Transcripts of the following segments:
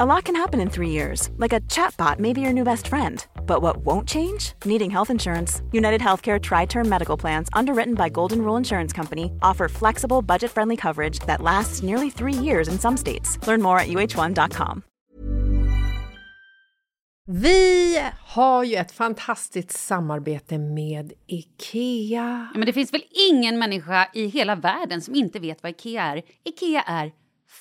A lot can happen in three years, like a chatbot may be your new best friend. But what won't change? Needing health insurance. United Healthcare Tri Term Medical Plans, underwritten by Golden Rule Insurance Company, offer flexible, budget friendly coverage that lasts nearly three years in some states. Learn more at uh1.com. Vi har ju ett fantastiskt samarbete med IKEA. Ja, men det finns väl ingen människa i hela världen som inte vet vad IKEA är. IKEA är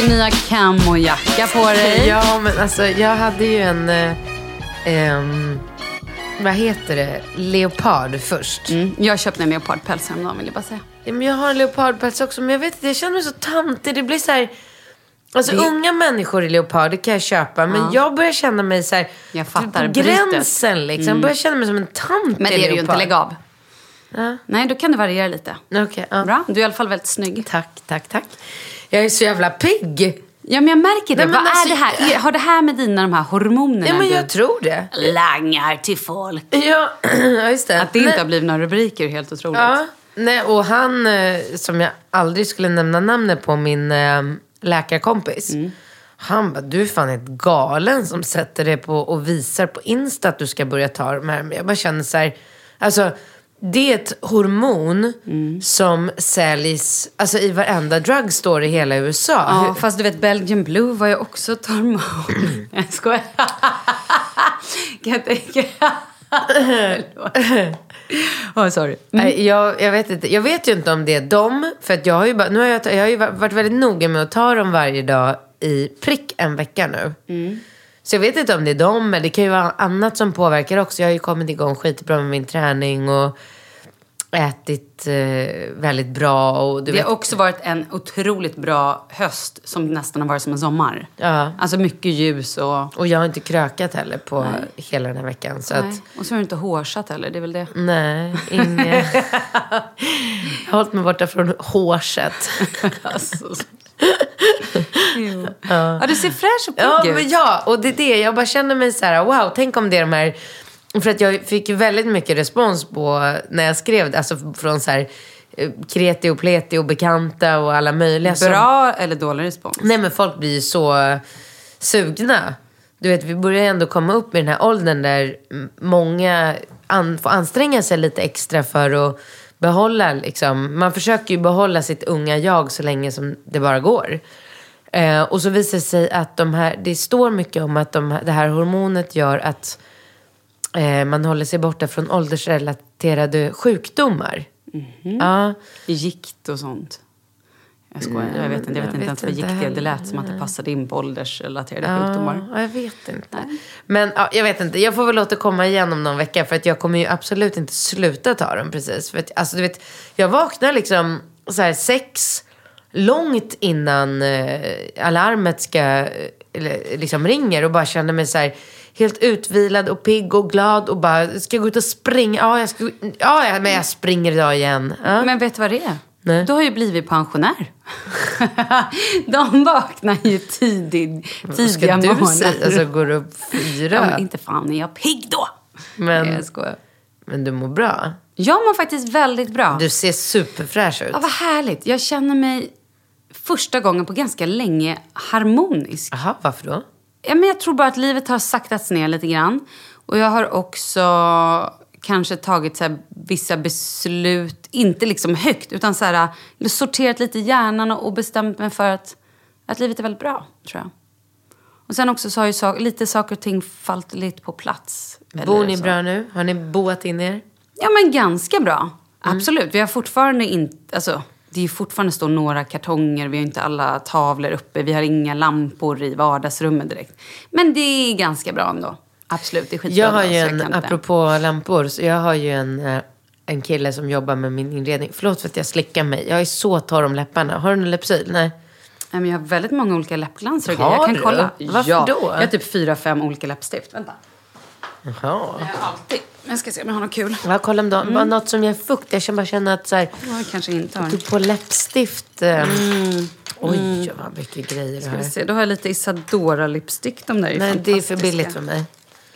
Din nya camojacka på dig. Ja, men alltså jag hade ju en... Eh, ehm, vad heter det? Leopard först. Mm, jag köpte en leopardpäls häromdagen vill jag bara säga. Ja, men jag har en leopardpäls också, men jag vet inte, jag känner mig så tantig. Det blir så här... Alltså Det- unga människor i leopard, det kan jag köpa. Men Ja. jag börjar känna mig så här... Jag fattar, På brytet. gränsen liksom. Jag börjar känna mig som en tant Men i det är du ju inte, lägg av. Ja. Nej, då kan det variera lite. Okej, ja. Bra, du är i alla fall väldigt snygg. Tack, tack, tack. Jag är så jävla pigg. Ja, men jag märker det. Nej, Vad alltså- är det här? Har det här med dina de här hormonerna Ja, men du jag tror det. langar till folk? Ja, just det. Att det inte Nej. har blivit några rubriker är helt otroligt. Ja, nej, och han eh, som jag aldrig skulle nämna namnet på, min eh, läkarkompis. Han bara, du är fan helt galen som sätter det på och visar på Insta att du ska börja ta de här. Men jag bara känner så här, alltså det är ett hormon som säljs alltså, i varenda drugstore i hela USA. Ja, Hur- fast du vet Belgian Blue var ju också ett hormon. jag skojar. oh, sorry. Nej, Jag, jag, vet inte, jag vet ju inte om det är dem. För att jag har ju, bara, nu har jag, jag har ju varit väldigt noga med att ta dem varje dag i prick en vecka nu. Så jag vet inte om det är dem, men det kan ju vara annat som påverkar också. Jag har ju kommit igång skitbra med min träning och ätit eh, väldigt bra. Och Det vet, har också varit en otroligt bra höst som nästan har varit som en sommar. Ja. Alltså mycket ljus och... och jag har inte krökat heller på hela den här veckan. Så Nej. att, Och så har du inte hårsat heller, det är väl det. nej, inget. jag har hållit mig borta från hårset. Alltså. Jo. Ja, du ser fräsch och pigg Ja, ut. men ja, och det är det. Jag bara känner mig så här, wow, tänk om det är de här... För att jag fick väldigt mycket respons på när jag skrev. Alltså från så här eh, kreti och pleti och bekanta och alla möjliga. som- Bra eller dålig respons? Nej men folk blir ju så sugna. Du vet, vi börjar ändå komma upp i den här åldern där många an, får anstränga sig lite extra för att behålla, liksom, man försöker ju behålla sitt unga jag så länge som det bara går. Eh, och så visar det sig att de här, det står mycket om att de, det här hormonet gör att eh, man håller sig borta från åldersrelaterade sjukdomar. Ja. Gikt och sånt. Jag skojar, jag vet inte, jag vet inte ens vad är. Det heller. lät som att det passade in på åldersrelaterade sjukdomar. Ja, jag vet inte. Men ja, jag vet inte. Jag får väl återkomma igen om någon vecka. För att jag kommer ju absolut inte sluta ta dem precis. För att, alltså, du vet, jag vaknar liksom så här sex, långt innan eh, alarmet ska, eh, eller, liksom ringer. Och bara känner mig så här helt utvilad och pigg och glad. Och bara, ska jag gå ut och springa? Ja, jag ska, ja, men jag springer idag igen. Ja. Men vet du vad det är? Nej. Du har ju blivit pensionär. De vaknar ju tidigt, tidiga Ska du morgnar. säga, alltså går upp fyra? ja, men inte fan är jag pigg då. Men- Nej, jag skojar. Men du mår bra. Jag mår faktiskt väldigt bra. Du ser superfräsch ut. Ja, vad härligt. Jag känner mig första gången på ganska länge harmonisk. Jaha, varför då? Ja, men jag tror bara att livet har saktats ner lite grann. Och jag har också kanske tagit så här, vissa beslut, inte liksom högt, utan så här, sorterat lite i hjärnan och bestämt mig för att, att livet är väldigt bra, tror jag. Och sen också så har ju sak, lite saker och ting fallit lite på plats. Bor ni så. bra nu? Har ni boat in er? Ja, men ganska bra. Absolut. Vi har fortfarande inte... Alltså, det är fortfarande står några kartonger, vi har inte alla tavlor uppe, vi har inga lampor i vardagsrummet direkt. Men det är ganska bra ändå. Absolut, det är skitbra. Jag har ju en, kan apropå lampor, så jag har ju en, eh, en kille som jobbar med min inredning. Förlåt för att jag slickar mig. Jag är så torr om läpparna. Har du någon Lypsyl? Nej. Men jag har väldigt många olika läppglanser och grejer. Jag kan du? kolla. Varför ja. då? Jag har typ fyra, fem olika läppstift. Vänta. Jaha. Jag alltid. Jag ska se om jag har något kul. Ja, kolla om det var något som ger fukt. Jag känner bara känna att så här, Jag kanske inte har. tog på läppstift. Eh, Oj, vad mycket grejer du Ska vi se, då har jag lite Isadora lipstick. De där är Nej, det är för billigt för mig.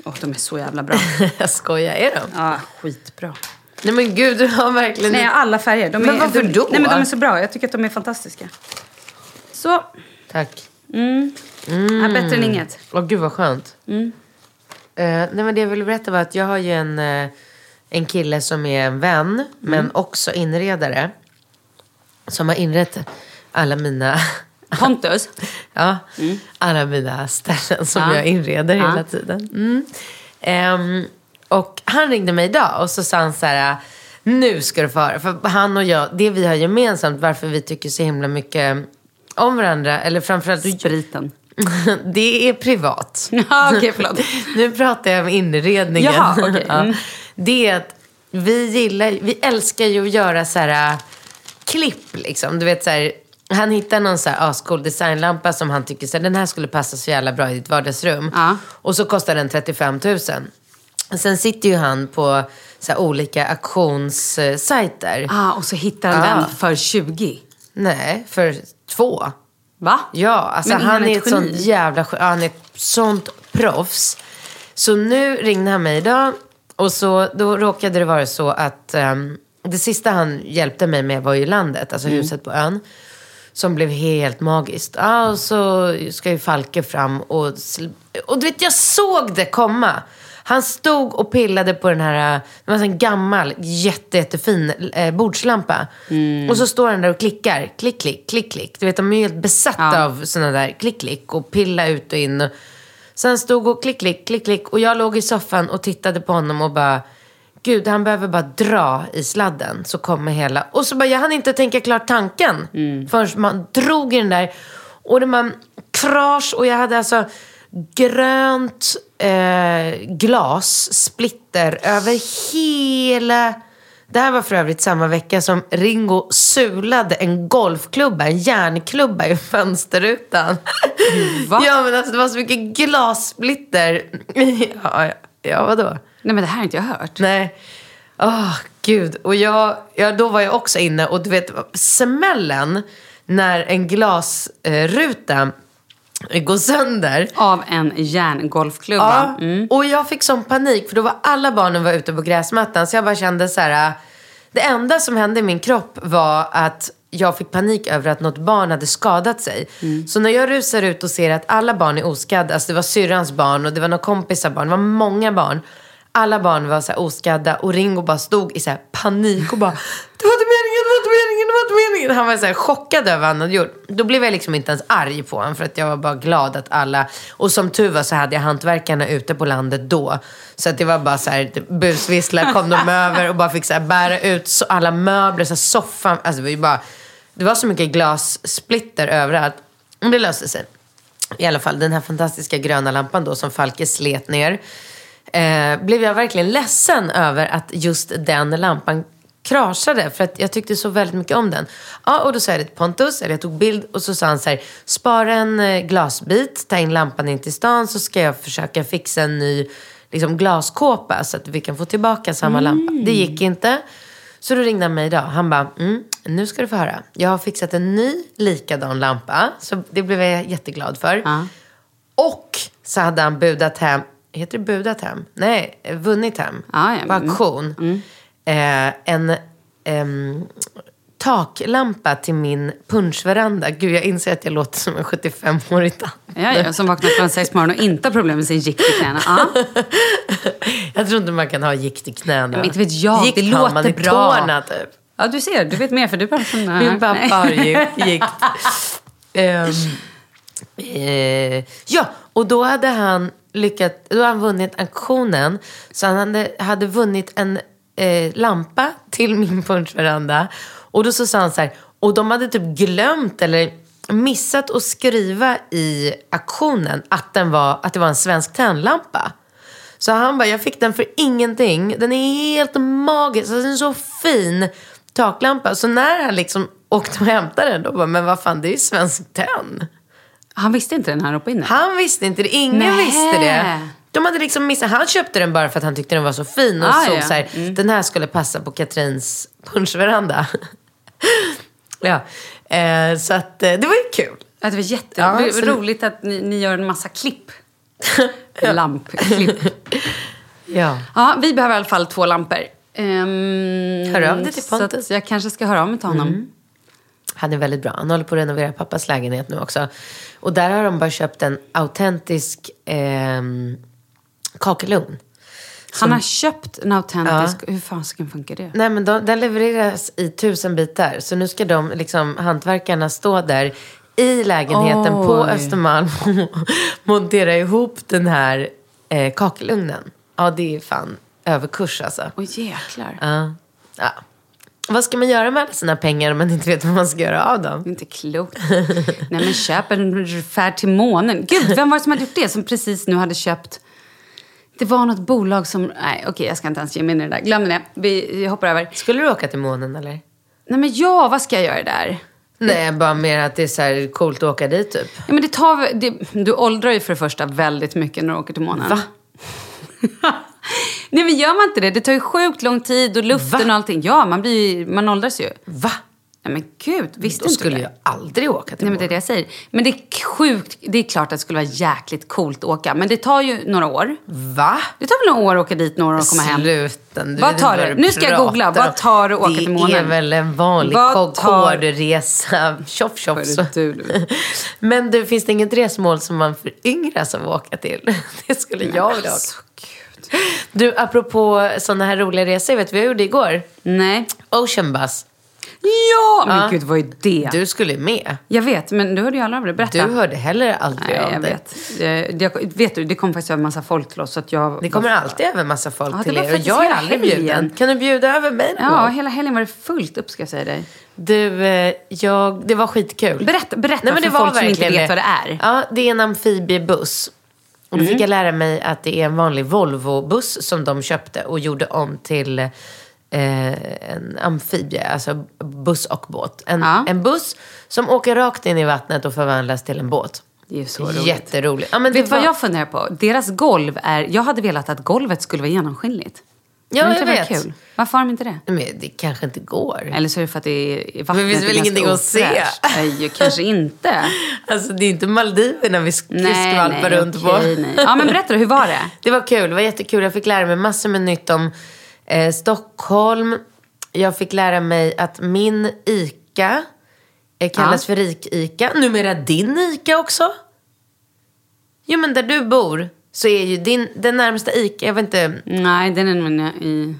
Åh, de är så jävla bra. jag skojar. Är de? Ja, skitbra. Nej men gud, du har verkligen... Nej, alla färger. De är, Men varför de, då? Nej, men de är så bra. Jag tycker att de är fantastiska. Så. Tack. Ja, bättre än inget. Åh gud vad skönt. Mm. Eh, nej men det jag ville berätta var att jag har ju en, eh, en kille som är en vän, men Mm. också inredare. Som har inrett alla mina, Pontus. ja, alla mina ställen som Ja. jag inreder Ja. hela tiden. Mm. Ehm, och han ringde mig idag och så sa han så här, nu ska du få höra. För han och jag, det vi har gemensamt, varför vi tycker så himla mycket om varandra, eller framförallt Spriten. det är privat. Ja, okej, förlåt. Nu pratar jag om inredningen. Jaha. Mm. Ja. Det är att vi gillar, vi älskar ju att göra så här äh, klipp liksom. Du vet så här, han hittar någon så här ascool designlampa som han tycker så här, den här skulle passa så jävla bra i ditt vardagsrum. Ja. Och så kostar den 35 000. Sen sitter ju han på så här olika auktionssajter. Ah, och så hittar han den för 20. Nej, för två. Va? Ja, alltså Men är han är ett sånt jävla ja, Han är ett sånt proffs. Så nu ringde han mig idag. Och så, då råkade det vara så att ehm, det sista han hjälpte mig med var ju landet, alltså huset på ön. Som blev helt magiskt. Ja, och så ska ju Falke fram och... Och du vet, jag såg det komma. Han stod och pillade på den här, det var en gammal, jätte, jättefin eh, bordslampa. Och så står han där och klickar. Klick, klick, klick, klick. Du vet, de är ju helt besatta Ja. av såna där klick, klick och pilla ut och in. Och, så han stod och klick, klick, klick, klick. Och jag låg i soffan och tittade på honom och bara... Gud, han behöver bara dra i sladden så kommer hela... Och så bara, jag hann inte tänka klart tanken förrän man drog i den där. Och det var krasch och jag hade alltså grönt eh, glas, splitter, över hela Det här var för övrigt samma vecka som Ringo sulade en golfklubba, en järnklubba i fönsterrutan. Va? Ja men alltså det var så mycket glassplitter. ja, ja, ja vadå? Nej men det här har inte jag hört. Nej. Åh, gud. Och jag, ja, då var jag också inne och du vet, smällen när en glasruta går sönder. Av en järngolfklubba. Ja, och jag fick sån panik för då var alla barnen var ute på gräsmattan så jag bara kände så här. Det enda som hände i min kropp var att jag fick panik över att något barn hade skadat sig. Så när jag rusar ut och ser att alla barn är oskadda, alltså det var syrrans barn och det var några kompisar barn, det var många barn. Alla barn var så här oskadda och Ringo bara stod i så här panik och bara Det var inte meningen, det var inte meningen, det var inte meningen. Han var så chockad över vad han hade gjort. Då blev jag liksom inte ens arg på honom för att jag var bara glad att alla... Och som tur var så hade jag hantverkarna ute på landet då. Så att det var bara så här typ busvissla kom de över och bara fick så bära ut så alla möbler, så soffan. Alltså det var bara... Det var så mycket glassplitter överallt. Men det löste sig. I alla fall den här fantastiska gröna lampan då som Falke slet ner. Eh, blev jag verkligen ledsen över att just den lampan kraschade. För att jag tyckte så väldigt mycket om den. Ja, och då sa jag det till Pontus, eller jag tog bild och så sa han så här. Spara en eh, glasbit, ta in lampan in till stan så ska jag försöka fixa en ny liksom, glaskåpa så att vi kan få tillbaka samma lampa. Det gick inte. Så då ringde han mig idag. Han bara, mm, nu ska du få höra. Jag har fixat en ny likadan lampa. Så det blev jag jätteglad för. Ja. Och så hade han budat hem, heter det budat hem? Nej, vunnit hem. Ja, ja. På Mm. auktion. Eh, en ehm, taklampa till min punschveranda. Gud, jag inser att jag låter som en 75-årig tant. Ja, ja, som vaknar klockan sex på morgonen och inte har problem med sin gikt i knäna. Ja. Jag tror inte man kan ha gikt i knäna. men inte vet jag, Gikt det låter man i bra. tårna typ. ja, du ser. Du vet mer för du bara som... Min pappa har gikt. Ehm, eh, ja, och då hade han lyckat, då hade han vunnit auktionen. Så han hade, hade vunnit en eh, lampa till min punschveranda. Och då så sa han så här, och de hade typ glömt eller missat att skriva i auktionen att, den var, att det var en svensk tändlampa. Så han bara, jag fick den för ingenting. Den är helt magisk. Alltså, den är så fin taklampa. Så när han liksom åkte och hämtade den, då bara, men vad fan, det är ju svensk tenn. Han visste inte den här uppe inne. Han visste inte det, ingen Nähä. visste det. De hade liksom missat, han köpte den bara för att han tyckte den var så fin och Ah, såg ja. så här, den här skulle passa på Katrins punschveranda. ja, eh, så att eh, det var ju kul. Ja, det var jätte... Ja, det så- roligt att ni, ni gör en massa klipp. Lampklipp. Ja. Ja, vi behöver i alla fall två lampor. Um, Hör av dig till Så Pontus. att jag kanske ska höra av mig till honom. Han är väldigt bra. Han håller på att renovera pappas lägenhet nu också. Och där har de bara köpt en autentisk ehm, kakelugn. Han har köpt en autentisk... Hur fasiken funkar det? Nej men de, den levereras i tusen bitar. Så nu ska de, liksom, hantverkarna stå där i lägenheten på Oj. Östermalm och montera ihop den här eh, kakelugnen. Ja, det är fan överkurs alltså. Åh jäklar. Ja. ja. Vad ska man göra med alla sina pengar om man inte vet vad man ska göra av dem? Det är inte klokt. Nej men köp en färd till månen. Gud, vem var det som hade gjort det? Som precis nu hade köpt... Det var något bolag som... Nej, okej, jag ska inte ens ge mig in i det där. Glöm det. Vi vi hoppar över. Skulle du åka till månen eller? Nej men ja, vad ska jag göra där? Nej, bara mer att det är så här coolt att åka dit typ. Ja, men det tar, det, du åldrar ju för det första väldigt mycket när du åker till månen. Va? Nej men gör man inte det? Det tar ju sjukt lång tid och luften Va? och allting. Ja, man, blir, man åldras ju. Va? Nej men gud, visste Då inte skulle det? jag aldrig åka till Nej men det är det jag säger. Men det är sjukt, det är klart att det skulle vara jäkligt coolt att åka. Men det tar ju några år. Va? Det tar väl några år att åka dit, några år att komma hem. Sluten. Du Vad tar det? Nu ska jag googla. Vad tar det att åka till Det är månen? väl en vanlig Concorde-resa. Tjoff tjoff. Men du, finns det inget resmål som man föryngras av att åka till? Det skulle jag vilja åka. Alltså, gud. Du, apropå sådana här roliga resor, vet du vad jag gjorde igår? Nej. Ocean Bus. Ja, men Ja. gud vad är det? Du skulle med. Jag vet, men du hörde ju aldrig av det. Berätta. Du hörde heller aldrig Nej, av jag det. vet. Det, det, vet du, det kom faktiskt över massa folk till oss. Så att jag Det kommer alltid över massa folk Ja, det till var er. Och jag är aldrig bjuden. Kan du bjuda över mig någon Ja, gång? hela helgen var det fullt upp ska jag säga dig. Du, eh, jag, det var skitkul. Berätta, berätta Nej, men för det var folk som inte vet vad det är. Ja, det är en amfibiebuss. Och då fick jag lära mig att det är en vanlig Volvo-buss som de köpte och gjorde om till eh, en amfibie, alltså buss och båt. En, Ja. en buss som åker rakt in i vattnet och förvandlas till en båt. Det är så roligt. Jätteroligt. Ja, men Vet du vad jag funderar på? Deras golv är... Jag hade velat att golvet skulle vara genomskinligt. Ja, Hade jag vet. Kul? Varför har de inte det? Men det kanske inte går. Eller så är det för att det är, vattnet Men finns väl ingenting att se? Nej, kanske inte. Alltså det är inte Maldiverna vi sk- Nej, skvalpar nej, runt okej, på. nej. Ja, men berätta, hur var det? Det var kul, det var jättekul. Jag fick lära mig massor med nytt om eh, Stockholm. Jag fick lära mig att min ICA eh, kallas för rik-ICA. Numera din ICA också. Jo men där du bor så är ju din, den närmsta ICA, jag vet inte, Nej, den är nog i...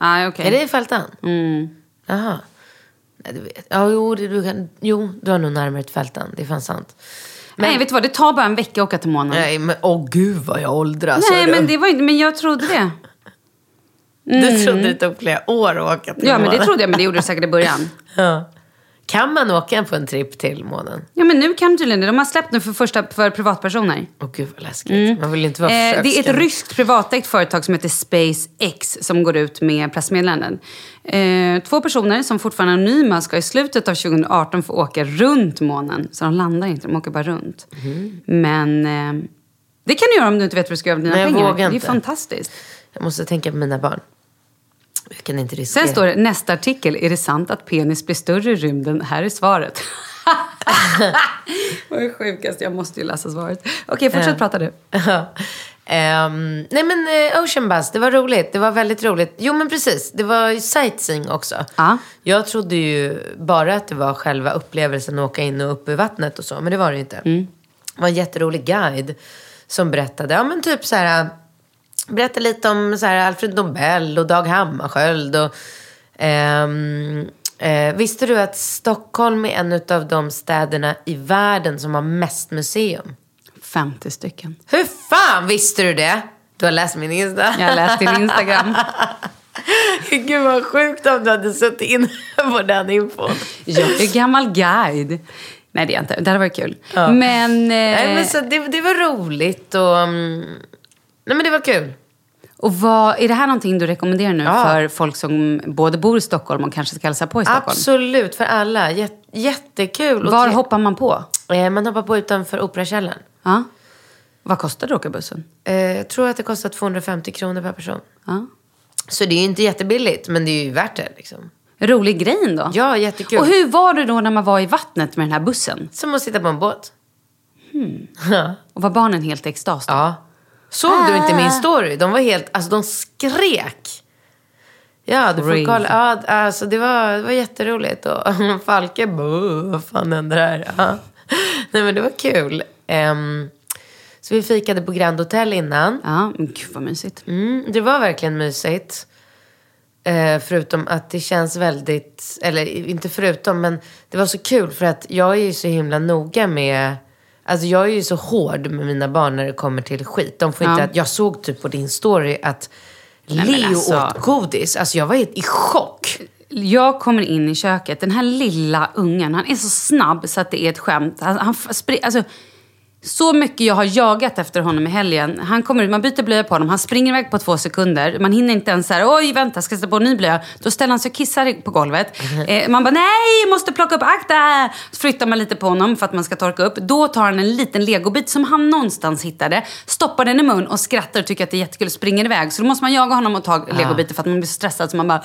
Nej, okej. är det i Fältan? Mm. Jaha. Nej, du vet. Ja, jo, det, du, kan, jo, du har nog närmare till Fältan. Det är fan sant. Nej, vet du vad? Det tar bara en vecka att åka till månen. Nej, men åh gud vad jag åldras. Nej, men, det var inte, men jag trodde det. Du trodde det tog flera år att åka till Ja, men det månen. trodde jag, men det gjorde det säkert i början. Ja. Kan man åka på en tripp till månen? Ja, men nu kan tydligen det. De har släppt nu för första för privatpersoner. Åh gud vad läskigt. Man vill inte vara Eh, det är ett ryskt privatägt företag som heter SpaceX som går ut med pressmeddelanden. Eh, två personer som fortfarande är anonyma ska i slutet av 2018 få åka runt månen. Så de landar inte, de åker bara runt. Men eh, det kan du göra om du inte vet vad du ska göra med dina Nej, jag pengar. Det är inte. fantastiskt. Jag måste tänka på mina barn. Jag kan inte riskera. Sen står det nästa artikel. Är det sant att penis blir större i rymden? Här är svaret. Vad är sjukast? Jag måste ju läsa svaret. Okej, fortsätt prata du. Ehm, nej men eh, Ocean Bus, det var roligt. Det var väldigt roligt. Jo men precis, det var ju sightseeing också. Ja. Jag trodde ju bara att det var själva upplevelsen att åka in och upp i vattnet och så. Men det var det ju inte. Mm. Det var en jätterolig guide som berättade, ja men typ så här. Berättade lite om så här, Alfred Nobel och Dag Hammarskjöld. Och, ehm, eh, visste du att Stockholm är en av de städerna i världen som har mest museum? 50 stycken. Hur fan visste du det? Du har läst min Insta. Jag har läst din Instagram. Gud vad sjukt om du hade suttit in på den infon. Jag är gammal guide. Nej, det är jag inte. Det hade varit kul. Men, eh, Nej, men så det, det var roligt och... mm, nej men det var kul. Och vad, är det här någonting du rekommenderar nu Ja. för folk som både bor i Stockholm och kanske ska hälsa på i Stockholm? Absolut, för alla. Jät, jättekul. Var tre- hoppar man på? Eh, Man hoppar på utanför Operakällaren. Ja. Vad kostar det att åka bussen? Eh, Jag tror att det kostar 250 kronor per person. Ja. Så det är ju inte jättebilligt, men det är ju värt det. Liksom. Rolig grej ändå. Ja, jättekul. Och hur var det då när man var i vattnet med den här bussen? Som att sitta på en båt. Ja. Och var barnen helt i extas då? Ja. Såg du inte min story? De var helt, alltså de skrek. Ja, du får kolla. Ja, alltså det var, det var jätteroligt. Och Falke, "Buh, vad fan händer här? Ja. Nej men det var kul. Ehm, så vi fikade på Grand Hotel innan. Ja, men gud vad mysigt. Mm, det var verkligen mysigt. Eh, förutom att det känns väldigt, eller inte förutom, men det var så kul för att jag är ju så himla noga med, alltså jag är ju så hård med mina barn när det kommer till skit. De får inte Ja. att, jag såg typ på din story att men Leo alltså- åt godis. Alltså jag var helt i chock. Jag kommer in i köket. Den här lilla ungen, han är så snabb så att det är ett skämt. Han, han spri- alltså, så mycket jag har jagat efter honom i helgen. Han kommer ut, man byter blöja på honom, han springer iväg på två sekunder. Man hinner inte ens så oj vänta, ska jag sätta på en ny blöja? Då ställer han sig och kissar på golvet. Eh, man bara, nej, måste plocka upp, akta! Så flyttar man lite på honom för att man ska torka upp. Då tar han en liten legobit som han någonstans hittade, stoppar den i mun och skrattar och tycker att det är jättekul och springer iväg. Så då måste man jaga honom och ta legobiten för att man blir så stressad så man bara...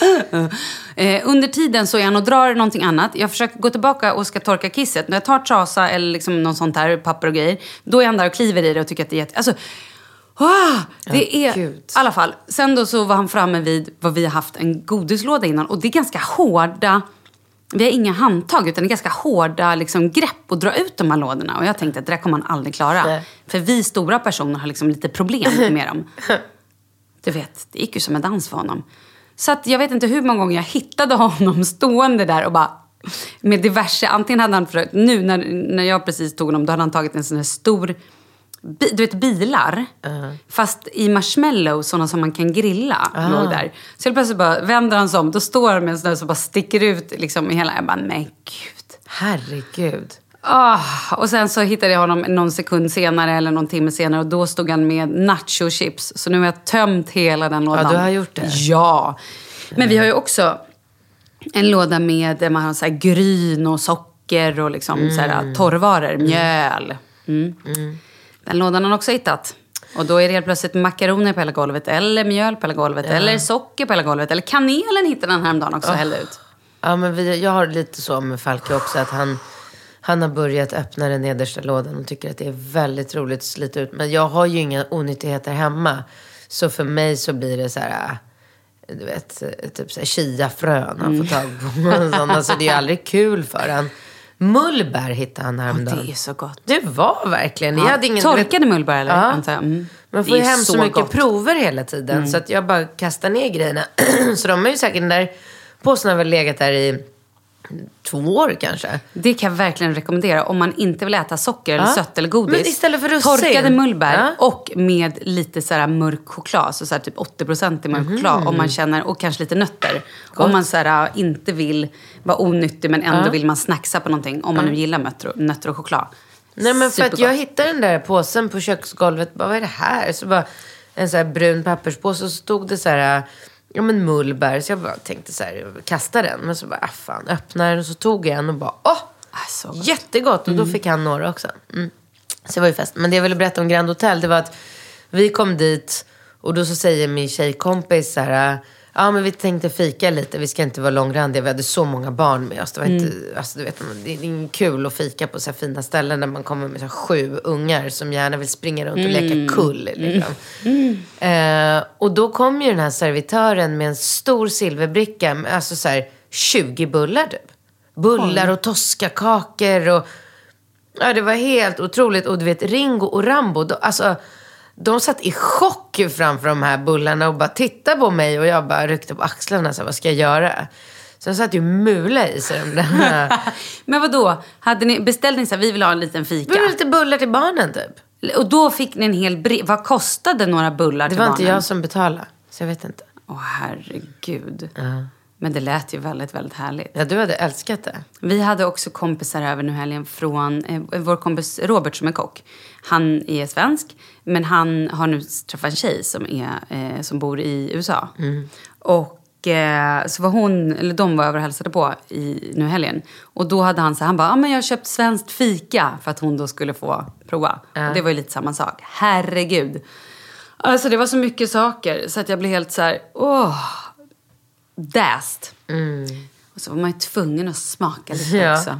Eh, under tiden så är han och drar någonting annat. Jag försöker gå tillbaka och ska torka kisset. När jag tar trasa eller liksom något sånt här, papper och grejer, då är han där och kliver i det och tycker att det är jätte... Alltså, ah, det är... I alla fall. Sen då så var han framme vid vad vi har haft en godislåda innan. Och det är ganska hårda... Vi har inga handtag utan det är ganska hårda liksom, grepp att dra ut de här lådorna. Och jag tänkte att det där kommer han aldrig klara. Nej. För vi stora personer har liksom lite problem med dem. Du vet, det gick ju som en dans för honom. Så att jag vet inte hur många gånger jag hittade honom stående där och bara med diverse, antingen hade han försökt, nu när, när jag precis tog honom, då hade han tagit en sån här stor, bi, du vet bilar, fast i marshmallow, sådana som man kan grilla, låg där. Så helt plötsligt bara vänder han sig om, då står han med en sån där som bara sticker ut liksom i hela, jag bara, men gud. Herregud. Ah, och sen så hittade jag honom någon sekund senare eller någon timme senare och då stod han med nacho chips. Så nu har jag tömt hela den lådan. du har gjort det? Ja. Men vi har ju också en låda med där man har så här gryn och socker och liksom så här torrvaror, mjöl. Mm. Den lådan har han också hittat. Och då är det helt plötsligt makaroner på hela golvet, eller mjöl på hela golvet, eller socker på hela golvet. Eller kanelen hittade han häromdagen också hällde ut. Ja, men vi, jag har lite så med Falke också. Att han, han har börjat öppna den nedersta lådan och tycker att det är väldigt roligt att slita ut. Men jag har ju inga onyttigheter hemma. Så för mig så blir det så här, äh, du vet, typ så här chiafrön han får tag på. Mm. Sånt. Alltså det är aldrig kul för han. Mullbär hittade han häromdagen. Det är så gott. Det var verkligen. Jag hade ingen, Torkade mullbär eller? Ja. antar jag. Mm. man får ju är hem så, så mycket gott. prover hela tiden. Så att jag bara kastar ner grejerna. så de har ju säkert den där påsen har väl legat där i två år kanske. Det kan jag verkligen rekommendera om man inte vill äta socker eller Ja. sött eller godis. Men istället för russin. Torkade mullbär Ja. och med lite så här mörk choklad. Så, så här typ 80% i mörk Mhm. choklad. Om man känner, och kanske lite nötter. Om man så här, inte vill vara onyttig men ändå vill man snacksa på någonting. Om man nu gillar nötter nötter och choklad. Nej men för att Supergott. jag hittade den där påsen på köksgolvet. Bara, vad är det här? Så bara en så här brun papperspåse och så stod det så här, ja men mullbär. Så jag bara tänkte så här, kasta den. Men så bara, ah, fan, öppna den. Och så tog jag en och bara, åh! Ah, gott. Jättegott. Och då fick han några också. Mm. Så det var ju fest. Men det jag ville berätta om Grand Hotel, det var att vi kom dit och då så säger min tjejkompis så här, ja men vi tänkte fika lite, vi ska inte vara långrandiga, vi hade så många barn med oss. Det var inte, alltså du vet, det är inte kul att fika på så här fina ställen där man kommer med så här sju ungar som gärna vill springa runt och leka kull. Liksom. Eh, och då kom ju den här servitören med en stor silverbricka, med, alltså så här 20 bullar typ. Bullar och toskakakor och Ja, det var helt otroligt. Och du vet, Ringo och Rambo, de, alltså, de satt i chock framför de här bullarna och bara tittade på mig. Och jag bara ryckte på axlarna, så här, vad ska jag göra? Så de satt ju mula i sig. Men vad då? Hade ni, beställde ni så här, vi vill ha en liten fika? Det var lite bullar till barnen typ. Och då fick ni en hel bre- Vad kostade några bullar Det till var barnen? inte jag som betalade, så jag vet inte. Åh herregud. Men det lät ju väldigt, väldigt härligt. Ja, du hade älskat det. Vi hade också kompisar över nu helgen från eh, vår kompis Robert som är kock. Han är svensk, men han har nu träffat en tjej som, är, eh, som bor i USA. Och eh, så var hon, eller de var över och hälsade på i nu helgen. Och då hade han så han bara, ah, men jag har köpt svenskt fika för att hon då skulle få prova. Och det var ju lite samma sak. Herregud. Alltså det var så mycket saker så att jag blev helt så här, åh, däst. Och så var man ju tvungen att smaka lite Ja. också.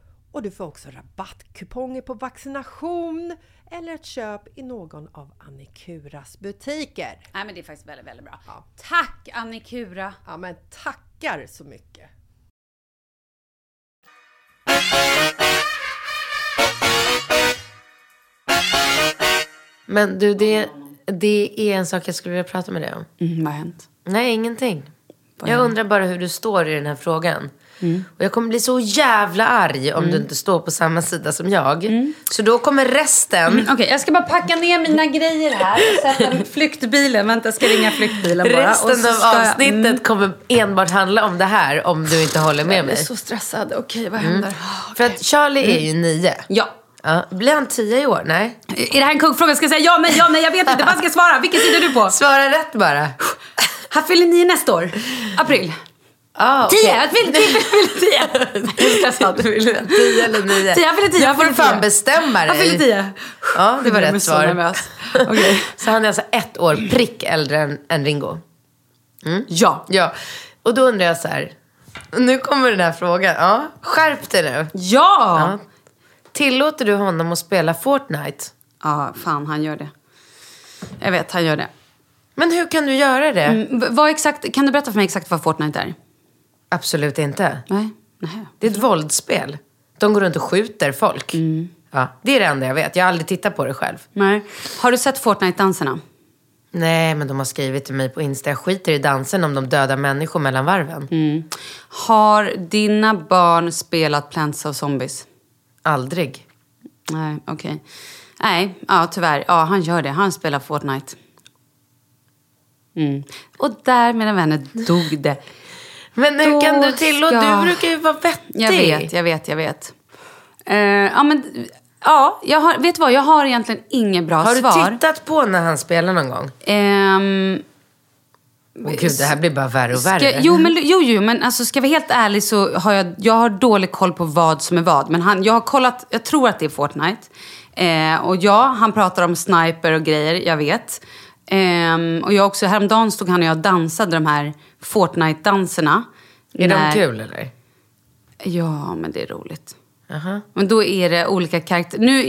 och du får också rabattkuponger på vaccination eller ett köp i någon av Annikuras butiker. Nej men det är faktiskt väldigt, väldigt bra. Tack Annikura! Ja men tackar så mycket! Men du, det, det är en sak jag skulle vilja prata med dig om. Mm, vad har hänt? Nej, ingenting. Jag undrar bara hur du står i den här frågan. Och jag kommer bli så jävla arg om du inte står på samma sida som jag. Så då kommer resten, Okej, jag ska bara packa ner mina grejer här sätta flyktbilen. Vänta, jag ska ringa flyktbilen bara. resten av ska jag- avsnittet Mm. kommer enbart handla om det här om du inte håller med Jag mig. är så stressad. Okej, vad händer? För att Charlie är ju nio. Ja. Ja. Blir han tio i år? Nej. Är det här en kuggfråga? Ska jag säga ja, nej, ja, nej, jag vet inte. Vad ska jag svara? Vilken sida är du på? Svara rätt bara. Han fyller nio nästa år. April. Ah, Tio! okej. Jag fyller tio! Jag fyller tio! Tio eller nio? Tio, jag fyller tio. Jag får fan bestämma dig. Jag fyller tio. Ja, det var rätt så svar. nervös. Okej. Så han är alltså ett år prick äldre än, än Ringo? Ja. Ja. Och då undrar jag så här. Nu kommer den här frågan. Ja, skärp dig nu. Ja! Ja. Tillåter du honom att spela Fortnite? Ja, fan han gör det. Jag vet, han gör det. Men hur kan du göra det? Mm, vad exakt, kan du berätta för mig exakt vad Fortnite är? Absolut inte. Nej. Nej. Det är ett våldsspel. De går runt och skjuter folk. Ja, det är det enda jag vet. Jag har aldrig tittat på det själv. Nej. Har du sett Fortnite-danserna? Nej, men de har skrivit till mig på Insta. Jag skiter i dansen om de dödar människor mellan varven. Har dina barn spelat Plants of Zombies? Aldrig. Nej, okej. Nej, ja tyvärr. Ja, han gör det. Han spelar Fortnite. Mm. Och där, mina vänner, dog det. Men hur Då kan du tillåta? ska- Du brukar ju vara vettig. Jag vet, jag vet, jag vet. Eh, ja, men... Ja, jag har, vet du vad? Jag har egentligen inget bra Har du svar. tittat på när han spelar någon gång? Ehm, Åh gud, det här blir bara värre och värre. Ska, jo, men, jo, jo, men alltså, ska jag vara helt ärlig så har jag, jag har dålig koll på vad som är vad. Men han, jag har kollat, jag tror att det är Fortnite. Eh, och ja, han pratar om sniper och grejer, jag vet. Ehm, och jag också, häromdagen stod han och jag och dansade de här Fortnite-danserna. Är När- de kul eller? Ja, men det är roligt. Jaha. Men då är det olika karaktärer. Nu,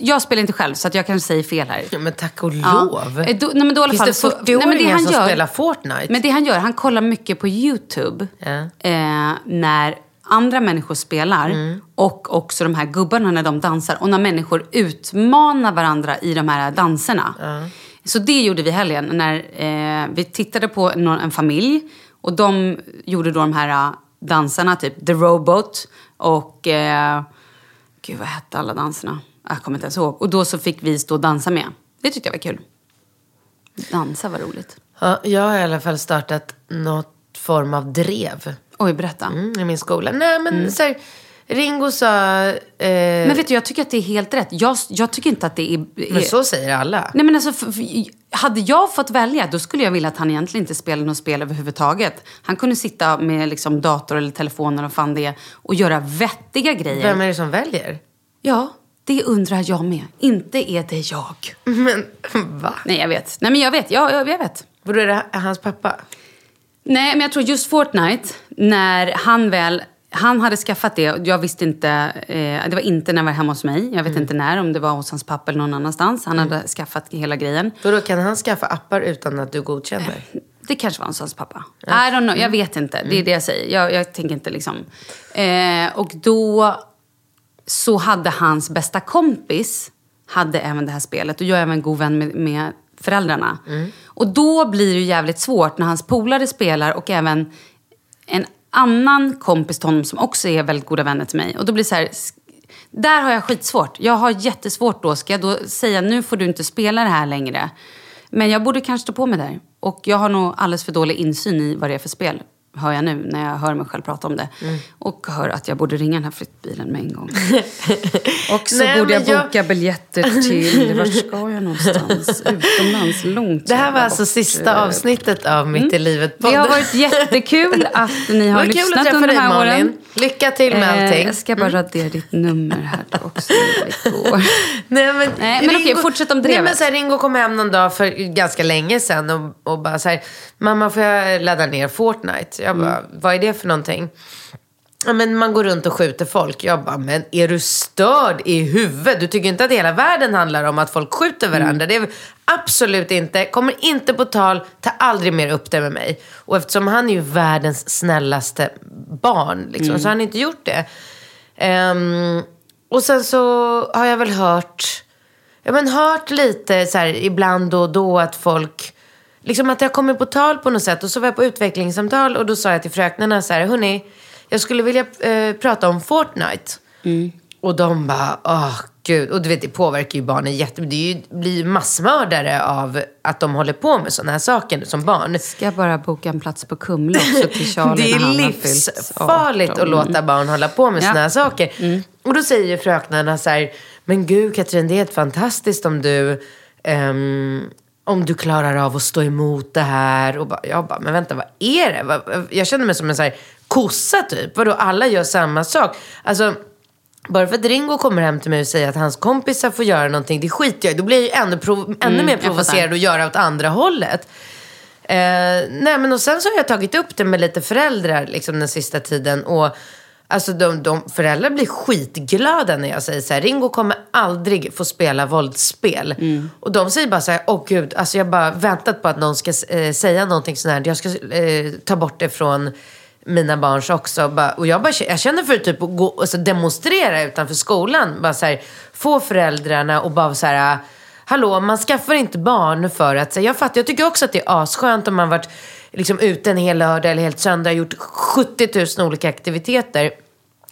jag spelar inte själv så att jag kanske säger fel här. Ja, men tack och Ja. lov. Eh, då, nej, men då Finns fall, det så- 40-åringar nej, men det han som gör- spelar Fortnite? Men det han gör, han kollar mycket på YouTube. Ja. Eh, när andra människor spelar. Mm. Och också de här gubbarna när de dansar. Och när människor utmanar varandra i de här danserna. Så det gjorde vi helgen. När eh, vi tittade på någon, en familj. Och de gjorde då de här eh, dansarna, typ The Robot. Och... Eh, gud, vad hette alla danserna? Jag kommer inte ens ihåg. Och då så fick vi stå och dansa med. Det tyckte jag var kul. Dansa var roligt. Ja, jag har i alla fall startat något form av drev Oj, berätta. mm, i min skola. Nej, men så här, Ringo sa... Eh, Men vet du, jag tycker att det är helt rätt. Jag, jag tycker inte att det är... men så säger alla. Nej men alltså, för, för, hade jag fått välja då skulle jag vilja att han egentligen inte spelade något spel överhuvudtaget. Han kunde sitta med liksom, dator eller telefon eller fan det och göra vettiga grejer. Vem är det som väljer? Ja, det undrar jag med. Inte är det jag. Men va? Nej, jag vet. Nej, men jag vet. Ja, jag, jag vet. Vadå, är det hans pappa? Nej, men jag tror just Fortnite, när han väl... Han hade skaffat det. Jag visste inte... Eh, det var inte när jag var hemma hos mig. Jag vet Mm. inte när, om det var hos hans pappa eller någon annanstans. Han hade skaffat hela grejen. Vadå, kan han skaffa appar utan att du godkänner? Det kanske var hans pappa. I don't know, jag vet inte. Det är det jag säger. Jag, jag tänker inte liksom... Eh, och då så hade hans bästa kompis hade även det här spelet. Och jag är även god vän med, med föräldrarna. Och då blir det ju jävligt svårt när hans polare spelar och även en annan kompis till honom som också är väldigt goda vänner till mig. Och då blir det så här... Där har jag skitsvårt. Jag har jättesvårt då. Ska jag då säga nu får du inte spela det här längre? Men jag borde kanske stå på mig där. Och jag har nog alldeles för dålig insyn i vad det är för spel. Hör jag nu när jag hör mig själv prata om det. Och hör att jag borde ringa den här flyttbilen med en gång. Och så Nej, borde jag boka biljetter till... Vart ska jag någonstans? Utomlands, långt. Det här var alltså bort. sista avsnittet av Mitt i livet Det har varit jättekul att ni har lyssnat under dig de här Malin. åren. Lycka till med Eh, allting. Mm. Jag ska bara radera ditt nummer här också. Nej men, Nej, men okej, fortsätt om Nej, drevet. men så här, Ringo kom hem någon dag för ganska länge sedan och, och bara så här, mamma får jag ladda ner Fortnite? Jag bara, Mm. vad är det för någonting? Ja, men man går runt och skjuter folk. Jag bara, men är du störd i huvudet? Du tycker inte att hela världen handlar om att folk skjuter Mm. varandra? Det är absolut inte. Kommer inte på tal. Ta aldrig mer upp det med mig. Och eftersom han är ju världens snällaste barn, liksom, Mm. så har han inte gjort det. Ehm, och sen så har jag väl hört, ja, men hört lite så här, ibland och då att folk, liksom att det har kommit på tal på något sätt. Och så var jag på utvecklingssamtal och då sa jag till fröknarna så här, hörni, jag skulle vilja eh, prata om Fortnite. Och de bara, åh gud. Och du vet, det påverkar ju barnen jättemycket. Det ju, blir ju massmördare av att de håller på med sådana här saker som barn. Ska jag bara boka en plats på Kumla också till Charlie Det är livsfarligt 18. att låta barn hålla på med Ja. såna här saker. Och då säger fröknarna så här, men gud Katrin, det är helt fantastiskt om du, ehm, om du klarar av att stå emot det här. Och bara, jag bara, men vänta, vad är det? Jag känner mig som en så här kossa typ. Vadå, alla gör samma sak? Alltså, bara för att Ringo kommer hem till mig och säger att hans kompisar får göra någonting, det skiter jag i. Då blir jag ju ännu, prov- ännu mer jag provocerad och göra åt andra hållet. Eh, nej men och sen så har jag tagit upp det med lite föräldrar liksom den sista tiden. Och alltså de, de föräldrar blir skitglada när jag säger så här, Ringo kommer aldrig få spela våldsspel. Och de säger bara så här, åh gud, alltså jag har bara väntat på att någon ska eh, säga någonting sånt här. Jag ska eh, ta bort det från mina barns också. Bara, och jag, bara, jag känner för att typ att gå, alltså demonstrera utanför skolan. Bara så här, få föräldrarna och bara så här, hallå, man skaffar inte barn för att, så jag fattar, jag tycker också att det är asskönt om man varit liksom ute en hel lördag eller helt söndag och gjort 70 000 olika aktiviteter.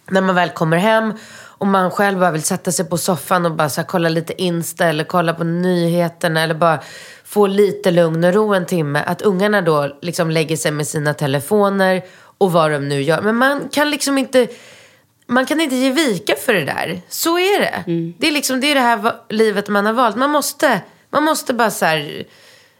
När man väl kommer hem och man själv bara vill sätta sig på soffan och bara så här, kolla lite Insta eller kolla på nyheterna eller bara få lite lugn och ro en timme. Att ungarna då liksom lägger sig med sina telefoner och vad de nu gör. Men man kan liksom inte man kan inte ge vika för det där. Så är det. Det är liksom det, är det här livet man har valt. Man måste, man måste bara så här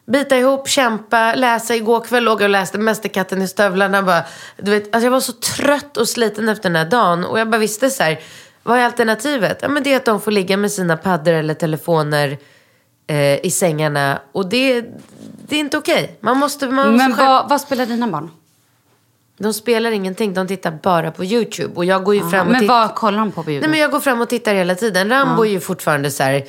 bita ihop, kämpa, läsa. Igår kväll låg jag och läste Mästerkatten i stövlarna. Bara, du vet, alltså jag var så trött och sliten efter den här dagen. Och jag bara visste så här, vad är alternativet? Ja, men det är att de får ligga med sina paddor eller telefoner eh, i sängarna. Och det, det är inte okej. Man måste, man måste Men skärpa- vad, vad spelar dina barn? De spelar ingenting, de tittar bara på YouTube. Och jag går ju fram och Men tittar. vad kollar de på på Nej, YouTube? men jag går fram och tittar hela tiden. Rambo är ju fortfarande så här...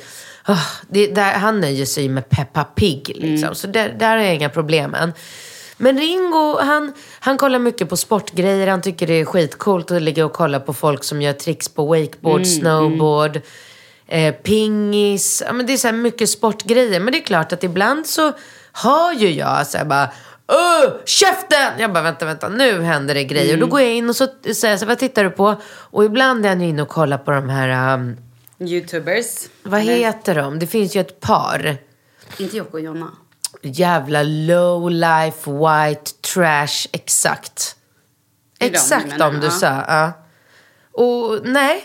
ah, det, där, han nöjer sig med Peppa Pig. Liksom. Så där, där har jag inga problem än. Men Ringo, han, han kollar mycket på sportgrejer. Han tycker det är skitcoolt att ligga och kolla på folk som gör tricks på wakeboard, snowboard, eh, pingis. Ja, men det är så mycket sportgrejer. Men det är klart att ibland så hör ju jag så här bara Öh, käften! Jag bara, vänta, vänta, nu händer det grejer. Och då går jag in och så säger jag så här, vad tittar du på? Och ibland är jag inne och kollar på de här, um, Youtubers. vad heter de? Det finns ju ett par. Inte Jocke och Jonna. jävla low life white trash exakt. De du Exakt de du ja. sa. Ja. Och nej,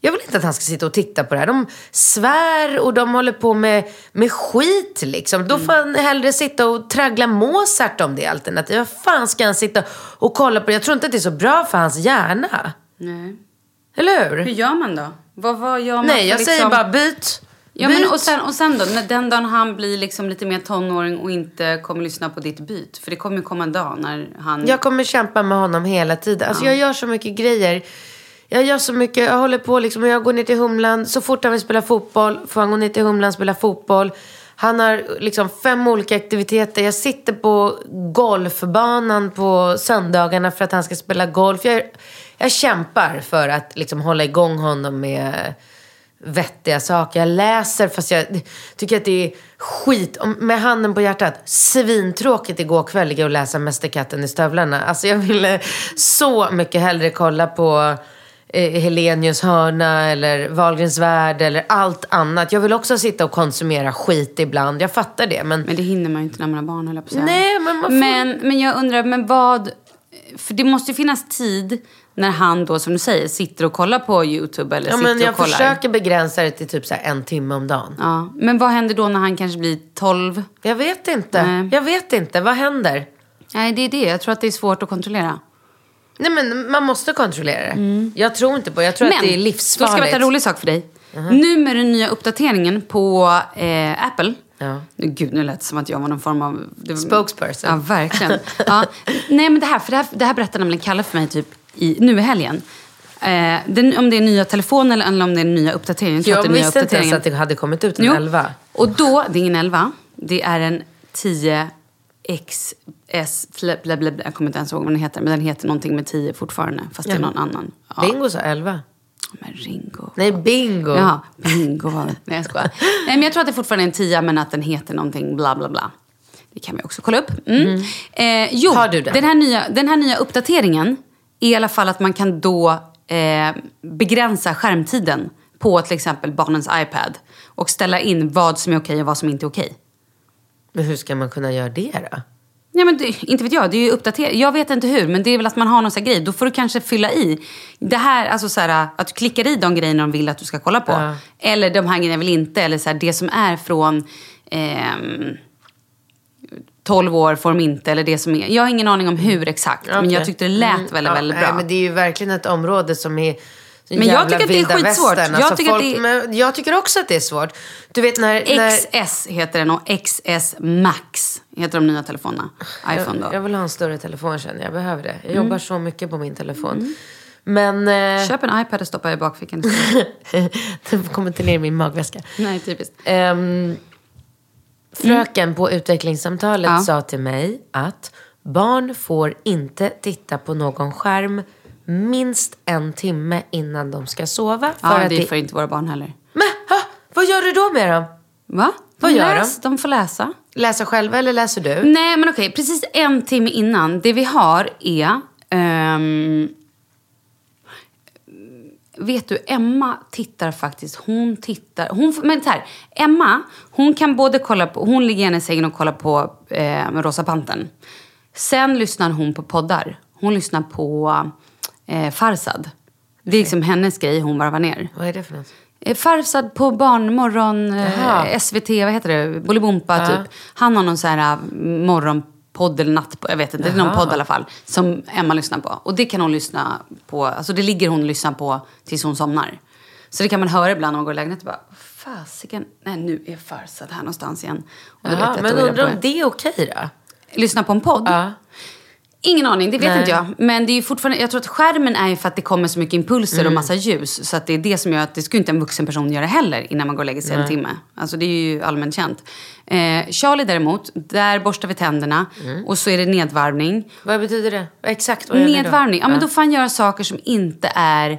jag vill inte att han ska sitta och titta på det här. De svär och de håller på med, med skit liksom. Då får han hellre sitta och traggla Mozart om det alternativet. Vad fan ska han sitta och kolla på det? Jag tror inte att det är så bra för hans hjärna. Nej. Eller hur? Hur gör man då? Vad, gör man Nej, jag liksom... säger bara byt. Ja, byt. men och sen, och sen då, när den dagen han blir liksom lite mer tonåring och inte kommer lyssna på ditt byt. För det kommer ju komma en dag när han... Jag kommer kämpa med honom hela tiden. Alltså jag gör så mycket grejer. Jag gör så mycket, jag håller på liksom, jag går ner till Humlan. Så fort han vill spela fotboll får han gå ner till Humlan och spela fotboll. Han har liksom fem olika aktiviteter. Jag sitter på golfbanan på söndagarna för att han ska spela golf. Jag, jag kämpar för att liksom hålla igång honom med vettiga saker. Jag läser fast jag tycker att det är skit. Med handen på hjärtat. Svintråkigt igår kväll ligga och läsa Mästerkatten i stövlarna. Alltså jag ville så mycket hellre kolla på eh, Helenius hörna eller Wahlgrens värld eller allt annat. Jag vill också sitta och konsumera skit ibland. Jag fattar det. Men, Men det hinner man ju inte när man har barn, höll jag på att säga. Nej, men man får- men, men jag undrar, men vad... För det måste ju finnas tid när han då, som du säger, sitter och kollar på YouTube eller ja, sitter men jag och kollar. försöker begränsa det till typ så en timme om dagen. Ja. Men vad händer då när han kanske blir 12? Jag vet inte. Nej. Jag vet inte. Vad händer? Nej, det är det. Jag tror att det är svårt att kontrollera. Nej men man måste kontrollera det. Jag tror inte på det. Jag tror att det är då livsfarligt. ska jag berätta en rolig sak för dig. Nu med den nya uppdateringen på eh, Apple. Ja. Gud, nu lät det som att jag var någon form av... var- Spokesperson. Ja, verkligen. Ja. Nej, men det här, för det här, det här berättade nämligen Kalle för mig typ i, nu i helgen. Eh, den, om det är nya telefonen eller om det är nya uppdateringen. att Jag nya visste inte ens att det hade kommit ut en Jo. 11. Och då, det är ingen 11. Det är en 10 XS, bla, bla, bla, jag kommer inte ens ihåg vad den heter. Men den heter någonting med 10 fortfarande. Fast det är någon annan. Ja. Bingo sa 11. Men Ringo. Nej, bingo. Jaha, bingo var det. Nej, jag skojar. Nej, men jag tror att det fortfarande är en 10 men att den heter någonting bla bla bla. Det kan vi också kolla upp. Mm. Eh, jo, Har du den? Den, här nya, den här nya uppdateringen är i alla fall att man kan då eh, begränsa skärmtiden på till exempel barnens iPad. Och ställa in vad som är okej och vad som inte är okej. Men hur ska man kunna göra det då? Ja, men det, inte vet jag, det är ju uppdaterat. Jag vet inte hur, men det är väl att man har någon sån grej. Då får du kanske fylla i. Det här, alltså så här, att du klickar i de grejerna de vill att du ska kolla på. Ja. Eller de här grejerna vill inte. Eller så här, det som är från ehm, 12 år får de inte. Eller det som är. Jag har ingen aning om hur exakt. Men jag tyckte det lät Mm, väldigt, ja, väldigt nej, bra. men det är ju verkligen ett område som är Men jag tycker att det är skitsvårt. västern. Jag Alltså tycker folk, det jag tycker också att det är svårt. Du vet när... när XS heter den och XS Max heter de nya telefonerna. iPhone då. jag, jag vill ha en större telefon känner jag. Jag behöver det. Jag jobbar så mycket på min telefon. Men... Eh, Köp en iPad och stoppa i bakfickan. den kommer inte ner i min magväska. Nej, typiskt. Ehm, fröken på utvecklingssamtalet Ja. sa till mig att barn får inte titta på någon skärm minst en timme innan de ska sova. För Ja, att det får inte våra barn heller. Men ha, vad gör du då med dem? Va? Vad De gör läs, de? får läsa. Läsa själva eller läser du? Nej, men okej. Precis en timme innan. Det vi har är... ehm, vet du, Emma tittar faktiskt. Hon tittar... Hon, men så här, Emma, hon kan både kolla på... Hon ligger gärna i sängen och kollar på eh, Rosa Pantern. Sen lyssnar hon på poddar. Hon lyssnar på eh, Farsad. Det är liksom hennes grej hon varvar ner. Vad är det för något? Eh, Farsad på Barnmorgon, eh, SVT, vad heter det? Bolibompa typ. Han har någon så här eh, morgonpodd eller nattpodd, jag vet inte. Det är någon podd i alla fall. Som Emma lyssnar på. Och det kan hon lyssna på, alltså det ligger hon och lyssnar på tills hon somnar. Så det kan man höra ibland när man går i lägenheten. Bara, fasiken, nej nu är Farsad här någonstans igen. Och att men undrar om det är okej då? Lyssna på en podd? Ja. Ingen aning, det vet Nej. inte jag. Men det är ju fortfarande, jag tror att skärmen är för att det kommer så mycket impulser Mm. och massa ljus. Så att det är det som gör att det skulle inte en vuxen person göra heller innan man går och lägger sig en timme. Alltså det är ju allmänt känt. Eh, Charlie däremot, där borstar vi tänderna Mm. och så är det nedvarvning. Vad betyder det? Exakt vad ni då? Nedvarvning, ja men då får han göra saker som inte är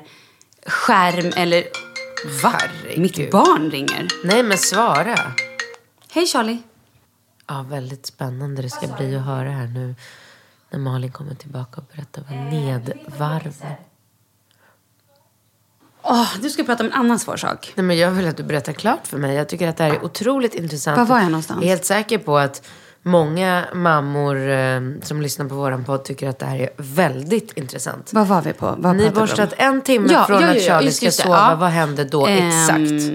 skärm eller... Va? Herregud. Mitt barn ringer. Nej, men svara. Hej Charlie. Ja, väldigt spännande det ska bli att höra här nu när Malin kommer tillbaka och berättar vad nedvarv Åh, du ska prata om en annan svår sak. Nej, men jag vill att du berättar klart för mig. Jag tycker att det här är otroligt intressant. Var var jag någonstans? Jag är helt säker på att många mammor eh, som lyssnar på våran podd tycker att det här är väldigt intressant. Vad var vi på? Vad Ni borstat en timme Ja, från ja, ja, att Charlie ska sova. Vad hände då Ehm, exakt?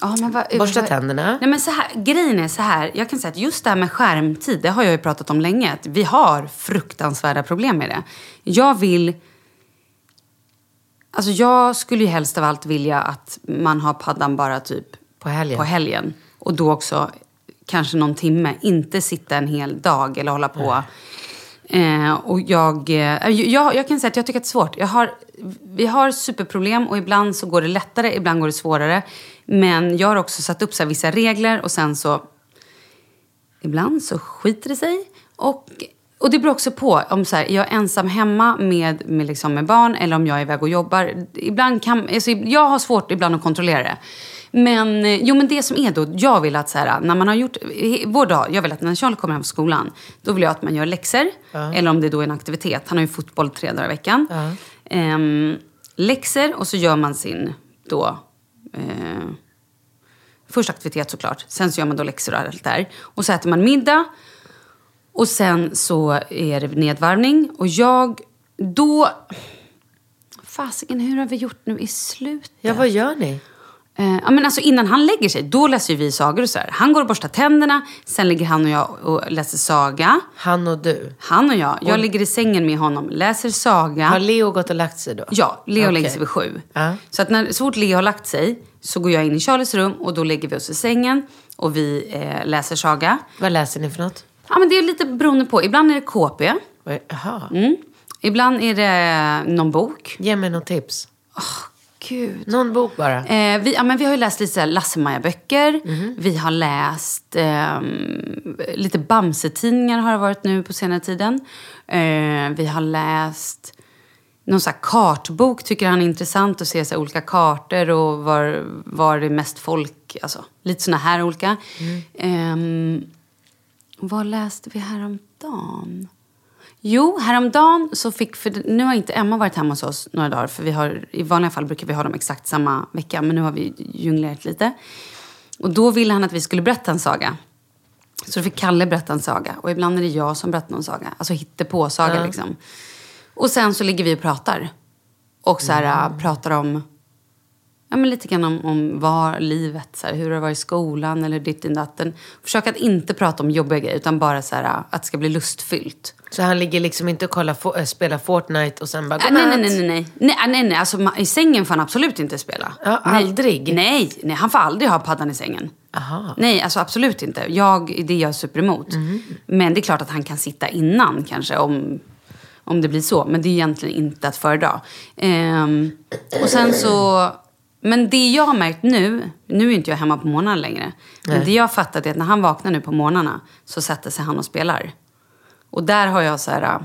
Ja, men vad, Borsta vad- tänderna. Nej, men så här, grejen är så här. Jag kan säga att just det här med skärmtid, det har jag ju pratat om länge. Att vi har fruktansvärda problem med det. Jag vill... Alltså jag skulle ju helst av allt vilja att man har paddan bara typ På helgen. på helgen. Och då också kanske någon timme. Inte sitta en hel dag eller hålla på. Eh, och jag, eh, jag, jag kan säga att jag tycker att det är svårt. Jag har, vi har superproblem och ibland så går det lättare, ibland går det svårare. Men jag har också satt upp så vissa regler och sen så... Ibland så skiter det sig. Och, och det beror också på om så här, jag är ensam hemma med, med, liksom med barn eller om jag är iväg och jobbar. Ibland kan, alltså, jag har svårt ibland att kontrollera det. Men, eh, jo, men det som är då, jag vill att så här, när man har gjort, vår dag, jag vill att när Charlie kommer hem från skolan, då vill jag att man gör läxor. Eller om det då är en aktivitet, han har ju fotboll tre dagar i veckan. Ehm, läxor och så gör man sin då, eh, först aktivitet såklart, sen så gör man då läxor och allt där. Och så äter man middag. Och sen så är det nedvarvning. Och jag, då... Fasiken, hur har vi gjort nu i slutet? Ja, vad gör ni? Eh, ja, men alltså innan han lägger sig, då läser vi sagor och så här. Han går och borstar tänderna, sen ligger han och jag och läser saga. Han och du. Han och jag, jag ligger i sängen med honom, läser saga. Har Leo gått och lagt sig då? Ja, Leo Okej. lägger sig vid sju. Ja. Så att när, så fort Leo har lagt sig så går jag in i Charlies rum och då lägger vi oss i sängen och vi eh, läser saga. Vad läser ni för något? Ja, men det är lite beroende på. Ibland är det KP. Jaha. Mm. Ibland är det någon bok. Ge mig något tips. Gud. Någon bok bara. Eh, vi, ja, men vi har ju läst lite Lasse-Maja-böcker. Mhm. Vi har läst ehm, lite Bamse-tidningar har det varit nu på senare tiden. Eh, vi har läst någon så kartbok, tycker han är intressant att se så olika kartor och var, var det är mest folk, alltså lite såna här olika. Mm. Ehm, vad läste vi häromdagen? Jo, häromdagen så fick, för nu har inte Emma varit hemma hos oss några dagar, för vi har, i vanliga fall brukar vi ha dem exakt samma vecka, men nu har vi jonglerat lite. Och då ville han att vi skulle berätta en saga. Så då fick Kalle berätta en saga. Och ibland är det jag som berättar någon saga. Alltså hittepå-saga liksom. Och sen så ligger vi och pratar. Och så här, äh, pratar om, ja men lite grann om, om var livet, så här, hur det har varit i skolan eller ditten datten. Försöka att inte prata om jobbiga grejer, utan bara så här, äh, att det ska bli lustfyllt. Så han ligger liksom inte och kollar, fo- äh, spelar Fortnite och sen bara Äh, nej, nej, nej, nej, nej. nej, äh, nej, nej. Alltså, I sängen får han absolut inte spela. Ja, nej. aldrig? Nej, nej, han får aldrig ha paddan i sängen. Aha. Nej, alltså absolut inte. Jag, det är jag super emot. Men det är klart att han kan sitta innan kanske om, om det blir så. Men det är egentligen inte att föredra. Ehm, och sen så... Men det jag har märkt nu, nu är inte jag hemma på morgonen längre. Men det jag har fattat är att när han vaknar nu på morgnarna så sätter sig han och spelar. Och där har jag så här...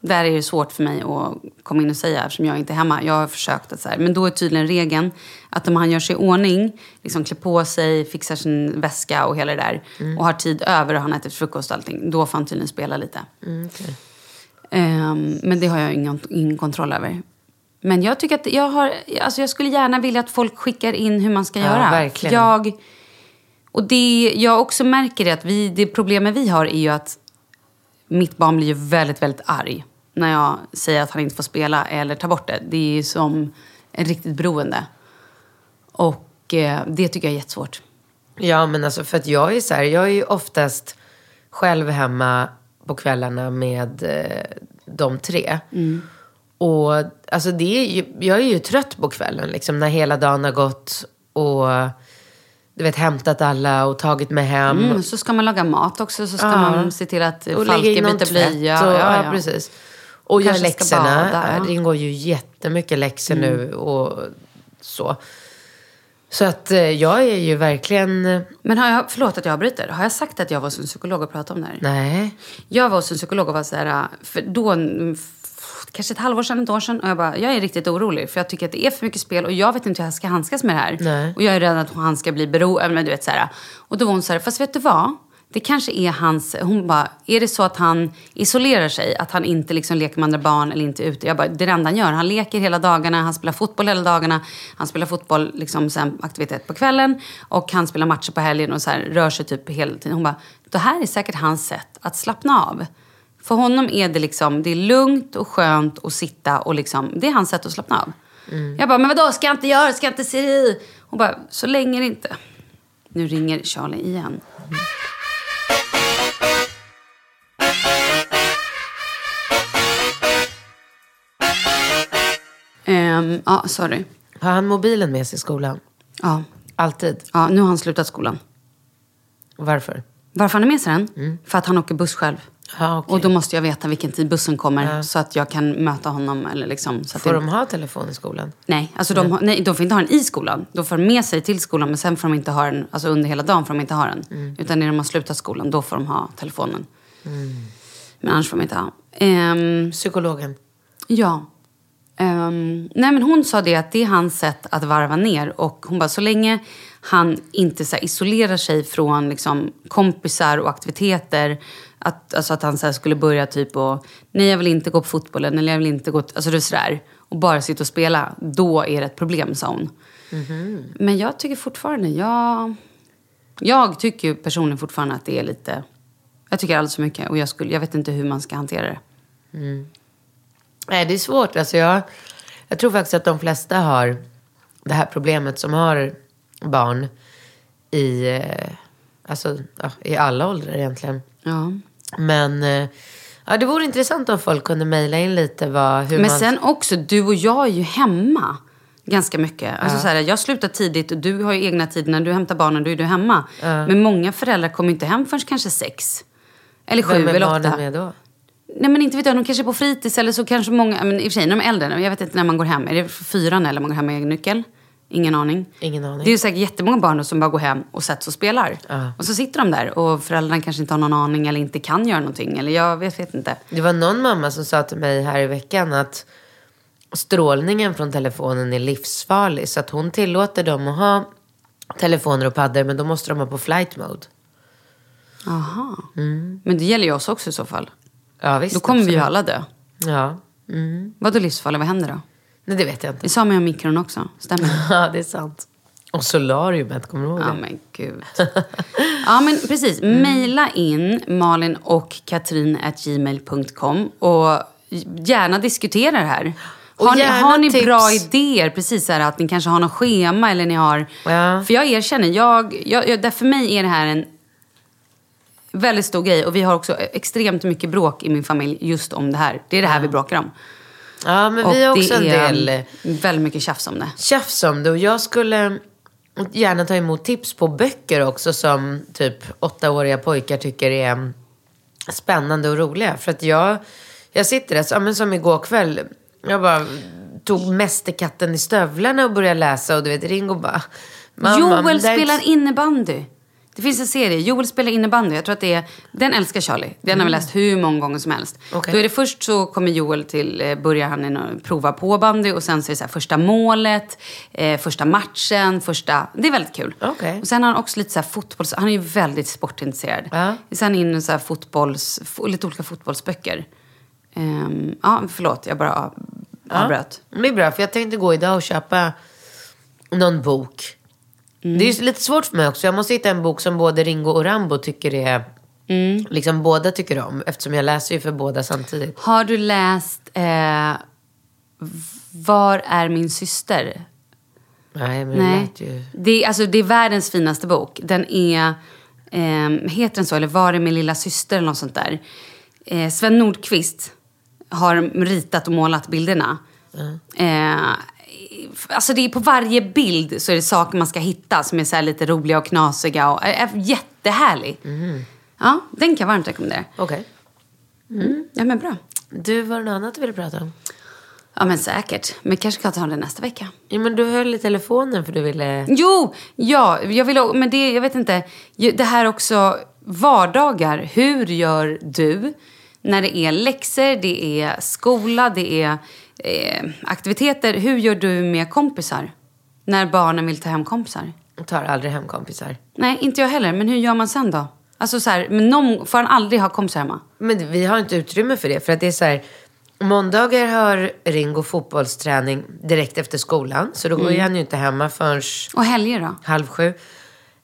Där är det svårt för mig att komma in och säga eftersom jag inte är hemma. Jag har försökt att så här, men då är tydligen regeln att om han gör sig i ordning, liksom klär på sig, fixar sin väska och hela det där och har tid över och han ätit frukost och allting, då får han tydligen spela lite. Ehm, men det har jag ingen, ingen kontroll över. Men jag tycker att jag har, alltså jag skulle gärna vilja att folk skickar in hur man ska Ja, göra. verkligen. Jag, och det jag också märker är att vi, det problemet vi har är ju att mitt barn blir ju väldigt, väldigt arg när jag säger att han inte får spela eller ta bort det. Det är ju som en riktigt beroende. Och eh, det tycker jag är jättesvårt. Ja, men alltså för att jag är så här, jag är ju oftast själv hemma på kvällarna med eh, de tre. Och alltså det är ju, jag är ju trött på kvällen liksom när hela dagen har gått och du vet hämtat alla och tagit mig hem. Mm, så ska man laga mat också, så ska Ja. man se till att och Falken byter blöja. Och, Ja, ja, precis. Och gör Kanske ska läxorna. bada, ja. Det ingår ju jättemycket läxor nu och så. Så att eh, jag är ju verkligen... Men har jag, förlåt att jag avbryter. Har jag sagt att jag var hos en psykolog och pratade om det här? Nej. Jag var hos en psykolog och var så här, för då, mm, kanske ett halvår sedan, ett år sedan. Och jag bara, jag är riktigt orolig. För jag tycker att det är för mycket spel och jag vet inte hur jag ska handskas med det här. Nej. Och jag är rädd att han ska bli beroende. Du vet så här. Och då var hon så här, fast vet du vad? det kanske är hans... Hon bara, är det så att han isolerar sig? Att han inte liksom leker med andra barn eller inte är ute? Jag bara, det är det enda han gör. Han leker hela dagarna, han spelar fotboll hela dagarna. Han spelar fotboll liksom sen aktivitet på kvällen. Och han spelar matcher på helgen och så här, rör sig typ hela tiden. Hon bara, det här är säkert hans sätt att slappna av. För honom är det liksom, det är lugnt och skönt att sitta och liksom, det är hans sätt att slappna av. Jag bara, men vadå, ska jag inte göra, ska jag inte se Hon bara, så länge det inte... Nu ringer Charlie igen. Ehm, ja, sorry. Har han mobilen med sig i skolan? Ja. Alltid? ja, nu har han slutat skolan. Varför? Varför han har med sig den? För att han åker buss själv. Ja, okej. Och då måste jag veta vilken tid bussen kommer så att jag kan möta honom. Eller liksom, så att Får det... de ha telefon i skolan? Nej, alltså de, har, nej, de får inte ha den i skolan. De får med sig till skolan men sen får de inte ha den, alltså under hela dagen får de inte ha den. Utan när de har slutat skolan, då får de ha telefonen. Men annars får de inte ha. Ehm, Psykologen? ja. Ehm, nej men hon sa det att det är hans sätt att varva ner. Och hon bara, så länge han inte så isolerar sig från liksom, kompisar och aktiviteter. Att, alltså att han så skulle börja typ och, nej jag vill inte gå på fotbollen eller jag vill inte gå, alltså det är sådär. Och bara sitta och spela, då är det ett problem sa hon. Men jag tycker fortfarande, jag, jag tycker personligen fortfarande att det är lite, jag tycker alldeles för mycket. Och jag, skulle, jag vet inte hur man ska hantera det. Nej, det är svårt. Alltså jag, jag tror faktiskt att de flesta har det här problemet som har barn i, eh, alltså, ja, i alla åldrar egentligen. Ja. Men eh, ja, det vore intressant om folk kunde mejla in lite vad, hur Men man... sen också, du och jag är ju hemma ganska mycket. Alltså så här, jag slutar tidigt och du har ju egna tider. När du hämtar barnen då är du hemma. Men många föräldrar kommer inte hem förrän kanske sex. Eller sju Vem är eller barnen åtta. med då? Nej men inte vet jag, de kanske är på fritids eller så kanske många, men i och för sig när de är äldre, jag vet inte när man går hem. Är det fyran eller man går hem med egen nyckel? Ingen aning. Ingen aning. Det är ju säkert jättemånga barn som bara går hem och sätts och spelar. Och så sitter de där och föräldrarna kanske inte har någon aning eller inte kan göra någonting. Eller jag vet, vet inte. Det var någon mamma som sa till mig här i veckan att strålningen från telefonen är livsfarlig. Så att hon tillåter dem att ha telefoner och paddor men då måste de ha på flight mode. Aha. Men det gäller ju oss också i så fall. Ja, visst, Då kommer vi ju absolut. alla dö. Ja. Vadå livsfarligt? Vad händer då? Nej, det vet jag inte. Det sa man ju om mikron också. Stämmer det? Ja, det är sant. Och solariumet, kommer du ihåg det? Ja men gud. Ja men precis. Maila in malin och katrin gmail.com och gärna diskutera det här. Och Har ni, har ni bra idéer? Precis så här, att ni kanske har något schema eller ni har... Ja. För jag erkänner, jag, jag, jag, där för mig är det här en väldigt stor grej. Och vi har också extremt mycket bråk i min familj just om det här. Det är det här vi bråkar om. Ja, men och vi har också en del väldigt mycket tjafs om det. tjafs om det. Och jag skulle gärna ta emot tips på böcker också som typ åttaåriga pojkar tycker är spännande och roliga. För att jag, jag sitter där, ja, men som igår kväll, jag bara tog Mästerkatten i stövlarna och började läsa och du vet Ringo bara... "Mamma, Joel spelar innebandy. Det finns en serie, Joel spelar innebandy. Jag tror att det är, den älskar Charlie. Den har vi läst hur många gånger som helst. Okej. Då är det först så kommer Joel till, eh, börjar han prova på bandy och sen så är det så här, första målet, eh, första matchen, första, det är väldigt kul. Okej. Och sen har han också lite så här fotbolls, han är ju väldigt sportintresserad. Ja. Sen in i så här fotbolls, fo- lite olika fotbollsböcker. Ehm, ja, förlåt, jag bara av- avbröt. Ja, det är bra, för jag tänkte gå idag och köpa någon bok. Mm. Det är ju lite svårt för mig också. Jag måste hitta en bok som både Ringo och Rambo tycker är... Mm. Liksom båda tycker om. Eftersom jag läser ju för båda samtidigt. Har du läst eh, Var är min syster? Nej, men det Nej. lät ju... Det, är, alltså, det är världens finaste bok. Den är, eh, heter den så, eller Var är min lilla syster eller något sånt där. Eh, Sven Nordqvist har ritat och målat bilderna. Eh, alltså det är på varje bild så är det saker man ska hitta som är så lite roliga och knasiga och är, är jättehärlig. Ja, den kan jag varmt rekommendera. Okej. Ja men bra. Du, var det något annat du ville prata om? Ja men säkert. Men kanske kan ta det nästa vecka. Ja, men du höll i telefonen för du ville... Jo, ja, jag vill, o- men det, jag vet inte. Det här också, vardagar. Hur gör du när det är läxor, det är skola, det är eh, aktiviteter. Hur gör du med kompisar? När barnen vill ta hem kompisar? Jag tar aldrig hem kompisar. Nej, inte jag heller. Men hur gör man sen då? Alltså så här, men någon, får han aldrig ha kompisar hemma? Men vi har inte utrymme för det. För att det är så här, måndagar har Ringo fotbollsträning direkt efter skolan. Så då går Mm. han ju inte hemma förrän Och helger då? halv sju.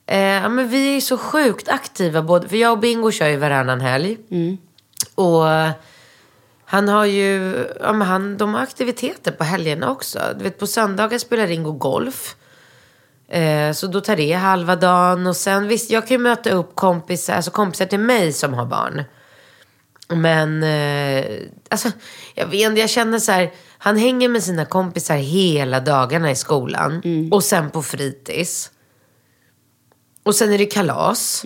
Eh, ja, men vi är så sjukt aktiva. Både, för jag och Bingo kör ju varannan helg. Och han har ju, ja, men han, de har aktiviteter på helgerna också. Du vet, på söndagar spelar Ringo golf. Eh, så då tar det halva dagen. Och sen visst, jag kan ju möta upp kompisar, alltså kompisar till mig som har barn. Men, eh, alltså, jag vet inte, jag känner så här, han hänger med sina kompisar hela dagarna i skolan. Och sen på fritids. Och sen är det kalas.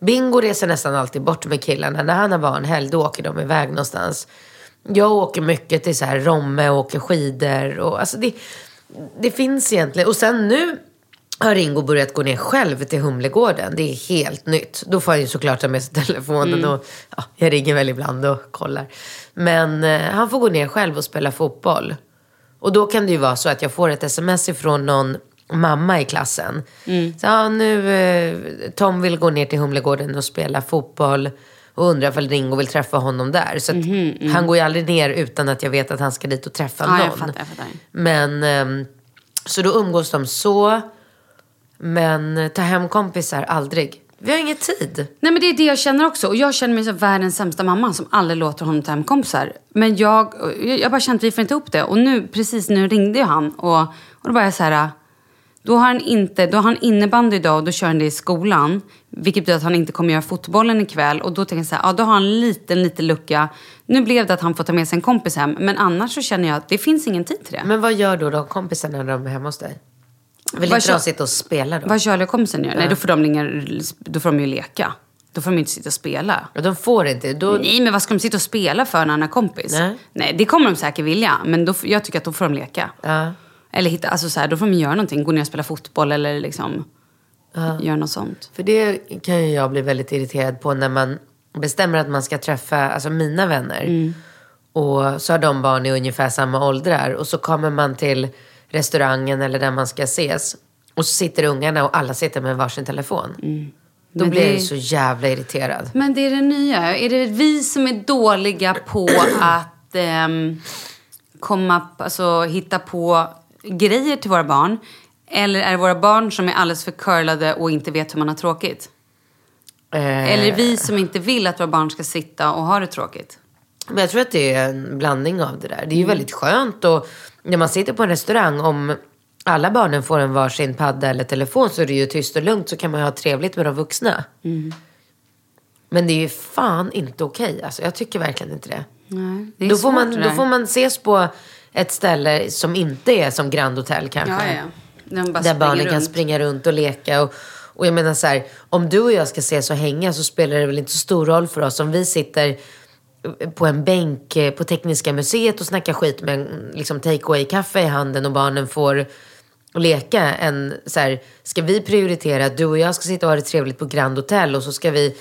Bingo reser nästan alltid bort med killarna. När han har barnhelg, då åker de iväg någonstans. Jag åker mycket till så här Romme och åker skidor. Och, alltså det, det finns egentligen. Och sen nu har Ringo börjat gå ner själv till Humlegården. Det är helt nytt. Då får han ju såklart ta med sig telefonen. Och, ja, jag ringer väl ibland och kollar. Men eh, han får gå ner själv och spela fotboll. Och då kan det ju vara så att jag får ett sms ifrån någon mamma i klassen. Så, ja, nu, eh, Tom vill gå ner till Humlegården och spela fotboll. Och undrar ifall Ringo vill träffa honom där. Så att han går ju aldrig ner utan att jag vet att han ska dit och träffa Ja, någon. jag fattar, jag fattar. Men, ehm, så då umgås de så. Men ta hem kompisar, aldrig. Vi har ingen tid. Nej men det är det jag känner också. Och jag känner mig som världens sämsta mamma som aldrig låter honom ta hem kompisar. Men jag, jag jag bara kände att vi får inte ihop det. Och nu, precis nu ringde ju han och, och då var jag så här. Då har han inte, då har han innebandy idag och då kör han det i skolan. Vilket betyder att han inte kommer göra fotbollen ikväll. Och då tänker jag så här, ja då har han en liten, liten lucka. Nu blev det att han får ta med sig en kompis hem. Men annars så känner jag att det finns ingen tid till det. Men vad gör då de kompisarna när de är hemma hos dig? Vill Vad inte de sitta och spela då? Vad Charlie och kompisen gör? Nej, då får de, inga, då får de ju leka. Då får de inte sitta och spela. Ja, De får inte. Då... Nej, men vad ska de sitta och spela för när han har kompis? Nej. det kommer de säkert vilja. Men då, jag tycker att då får de leka. Ja. Eller hitta, alltså så här, då får de göra någonting. Gå ner och spela fotboll eller liksom göra något sånt. För det kan ju jag bli väldigt irriterad på när man bestämmer att man ska träffa alltså mina vänner. Mm. Och så har de barn i ungefär samma åldrar. Och så kommer man till restaurangen eller där man ska ses. Och så sitter ungarna och alla sitter med varsin telefon. Då Mm. Men blir det- jag ju så jävla irriterad. Men det är det nya. Är det vi som är dåliga på att ehm, komma, alltså, hitta på grejer till våra barn? Eller är det våra barn som är alldeles för curlade och inte vet hur man har tråkigt? Eh, Eller vi som inte vill att våra barn ska sitta och ha det tråkigt? Men jag tror att det är en blandning av det där. Det är Mm. ju väldigt skönt och när man sitter på en restaurang om alla barnen får en varsin padda eller telefon så är det ju tyst och lugnt så kan man ju ha trevligt med de vuxna. Mm. Men det är ju fan inte okej. Alltså, jag tycker verkligen inte det. Nej, det Då får, man, då får man ses på ett ställe som inte är som Grand Hotel kanske. Ja, ja. Bara Där barnen kan runt. springa runt och leka. Och, och jag menar så här, om du och jag ska ses och hänga så spelar det väl inte så stor roll för oss om vi sitter på en bänk eh, på Tekniska museet och snackar skit med en liksom, take away-kaffe i handen och barnen får leka. En, så här, ska vi prioritera att du och jag ska sitta och ha det trevligt på Grand Hotel och så ska vi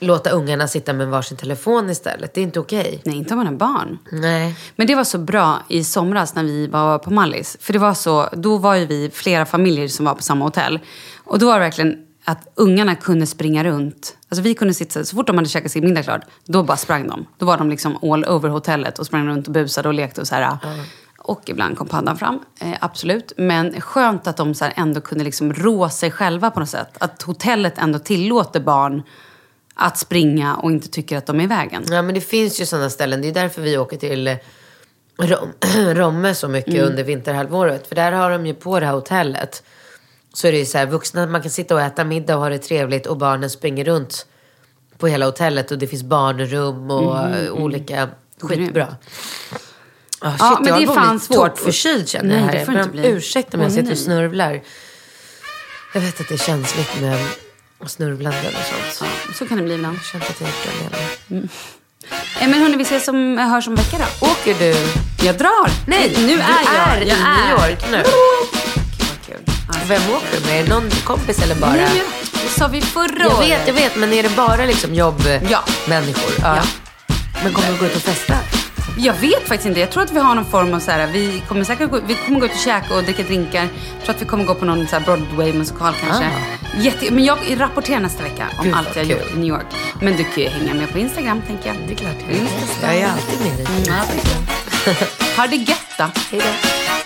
låta ungarna sitta med varsin telefon istället? Det är inte okej. Nej, inte om man har barn. Nej. Men det var så bra i somras när vi var på Mallis. För det var så, då var ju vi flera familjer som var på samma hotell. Och då var det verkligen att ungarna kunde springa runt. Alltså vi kunde sitta, så fort de hade käkat sin middag klart, då bara sprang de. Då var de liksom all over hotellet och sprang runt och busade och lekte och så här. Och ibland kom pandan fram, eh, absolut. Men skönt att de så ändå kunde liksom rå sig själva på något sätt. Att hotellet ändå tillåter barn att springa och inte tycker att de är i vägen. Ja, men det finns ju sådana ställen. Det är därför vi åker till eh, Rom Romme så mycket Mm. under vinterhalvåret. För där har de ju på det här hotellet. Så är det ju så här, vuxna, man kan sitta och äta middag och ha det trevligt och barnen springer runt på hela hotellet och det finns barnrum och eh, olika. Skitbra. Oh, shit, Ja, men jag det är fan svårt. tokförkyld känner Nej, jag här. det får Jag inte bli. Ursäkta om jag sitter och snörvlar. Jag vet att det är känsligt med snurvlanden och sånt. Ja, så kan det bli ibland. Jag att jag gjort det redan. Eh, Men hörni, vi ses om, hörs om en vecka då. Åker du? Jag drar! Nej, nu är jag. är i jag New York nu. Vad kul. Vem åker du med? Är det någon kompis eller bara? Nej, det sa vi förra Jag året. vet, jag vet. Men är det bara liksom jobbmänniskor? Ja. Ja. Ja. Men kommer du gå ut och festa? Jag vet faktiskt inte. Jag tror att vi har någon form av så här, vi kommer säkert gå, vi kommer gå ut och käka och dricka drinkar. Jag tror att vi kommer gå på någon så Broadway-musikal kanske. Jätte, men jag rapporterar nästa vecka om Gud, allt jag har gjort i New York. Men du kan ju hänga med på Instagram tänker jag. Det är klart Mm. jag Jag är alltid med dig. Ja, tack. Ha det gött då. Hej då.